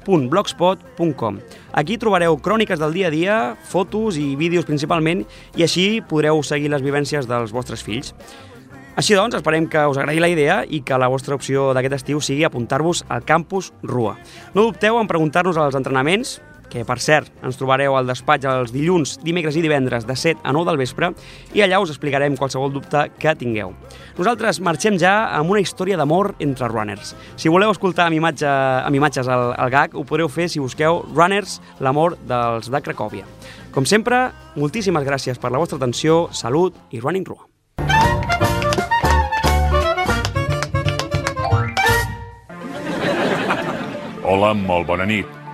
www.blogspot.com. Aquí trobareu cròniques del dia a dia, fotos i vídeos principalment, i així podreu seguir les vivències dels vostres fills. Així doncs, esperem que us agradi la idea i que la vostra opció d'aquest estiu sigui apuntar-vos al campus RUA. No dubteu en preguntar-nos als entrenaments, que per cert ens trobareu al despatx els dilluns, dimecres i divendres de 7 a 9 del vespre i allà us explicarem qualsevol dubte que tingueu. Nosaltres marxem ja amb una història d'amor entre runners. Si voleu escoltar amb, imatge, amb imatges al, al gag, ho podreu fer si busqueu Runners, l'amor dels de Cracòvia. Com sempre, moltíssimes gràcies per la vostra atenció, salut i Running Rua. Hola, molt bona nit.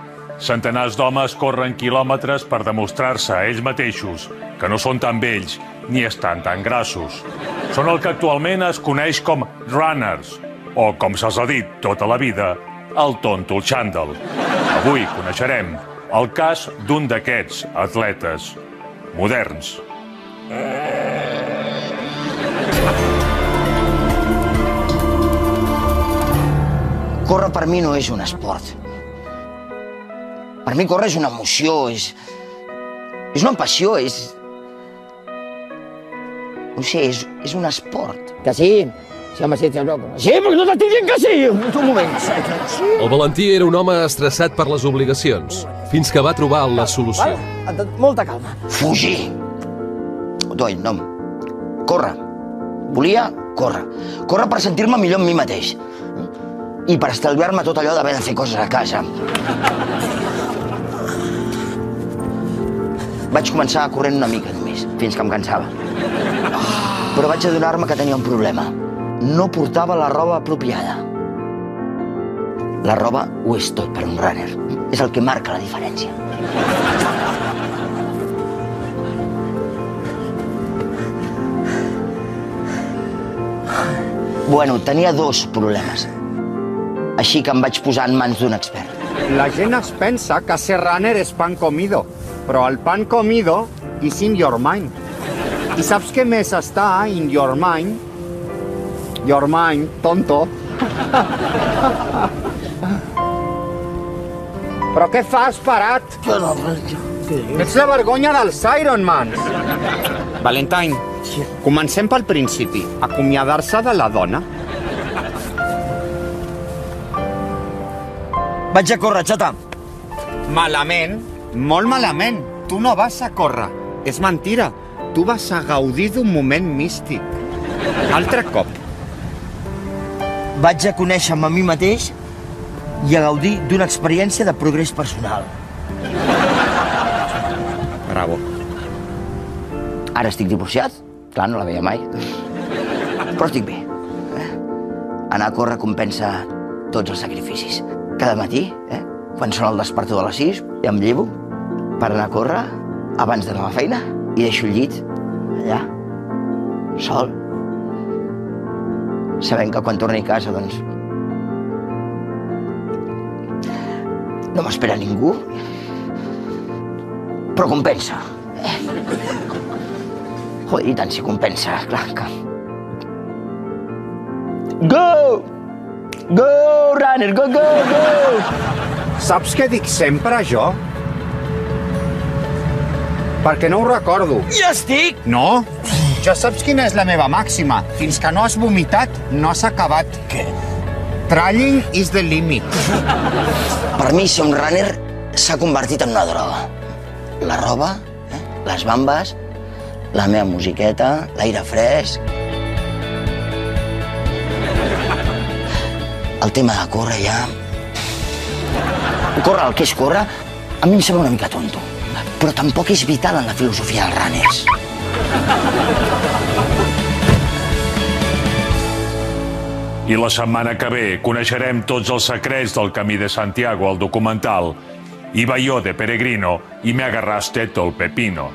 Centenars d'homes corren quilòmetres per demostrar-se a ells mateixos que no són tan vells ni estan tan grassos. Són el que actualment es coneix com runners, o com se'ls ha dit tota la vida, el tonto el xandall. Avui coneixerem el cas d'un d'aquests atletes moderns. Córrer per mi no és un esport. Per mi córrer és una emoció, és... És una passió, és... No sé, és, és un esport. Que sí? Sí, home, sí, sí, no. sí perquè no t'estic dient que sí! Un moment, sí. El Valentí era un home estressat per les obligacions, fins que va trobar la solució. Val? Molta calma. Fugir. Doi, no. Córrer. Volia córrer. Córrer per sentir-me millor amb mi mateix. I per estalviar-me tot allò d'haver de fer coses a casa. Vaig començar corrent una mica només, fins que em cansava. Però vaig adonar-me que tenia un problema. No portava la roba apropiada. La roba ho és tot per un runner. És el que marca la diferència. Bueno, tenia dos problemes. Així que em vaig posar en mans d'un expert. La gent es pensa que ser runner és pan comido, però el pan comido is in your mind. I saps què més està in your mind? Your mind, tonto. però què fas, parat? Ets la vergonya dels Ironmans. Valentine, comencem pel principi. Acomiadar-se de la dona. Vaig a córrer, xata. Malament, molt malament. Tu no vas a córrer. És mentira. Tu vas a gaudir d'un moment místic. Altre cop. Vaig a conèixer-me a mi mateix i a gaudir d'una experiència de progrés personal. Bravo. Ara estic divorciat, clar, no la veia mai. Però estic bé. Eh? Anar a córrer compensa tots els sacrificis. Cada matí, eh? quan sona el despertador a les 6, ja em llevo per anar a córrer abans d'anar a la feina i deixo el llit allà, sol, sabent que quan torni a casa, doncs, no m'espera ningú, però compensa. Eh? Joder, i tant si compensa, clar que... Go! Go, runner, go, go, go! Saps què dic sempre, jo? Perquè no ho recordo. Ja estic! No? Ja saps quina és la meva màxima. Fins que no has vomitat, no has acabat. Què? Trying is the limit. Per mi ser un runner s'ha convertit en una droga. La roba, eh? les bambes, la meva musiqueta, l'aire fresc... El tema de córrer ja... Córrer el que és córrer, a mi em sembla una mica tonto. Però tampoc és vital en la filosofia dels runners. I la setmana que ve coneixerem tots els secrets del Camí de Santiago, al documental Iba yo de peregrino y me agarraste todo el pepino.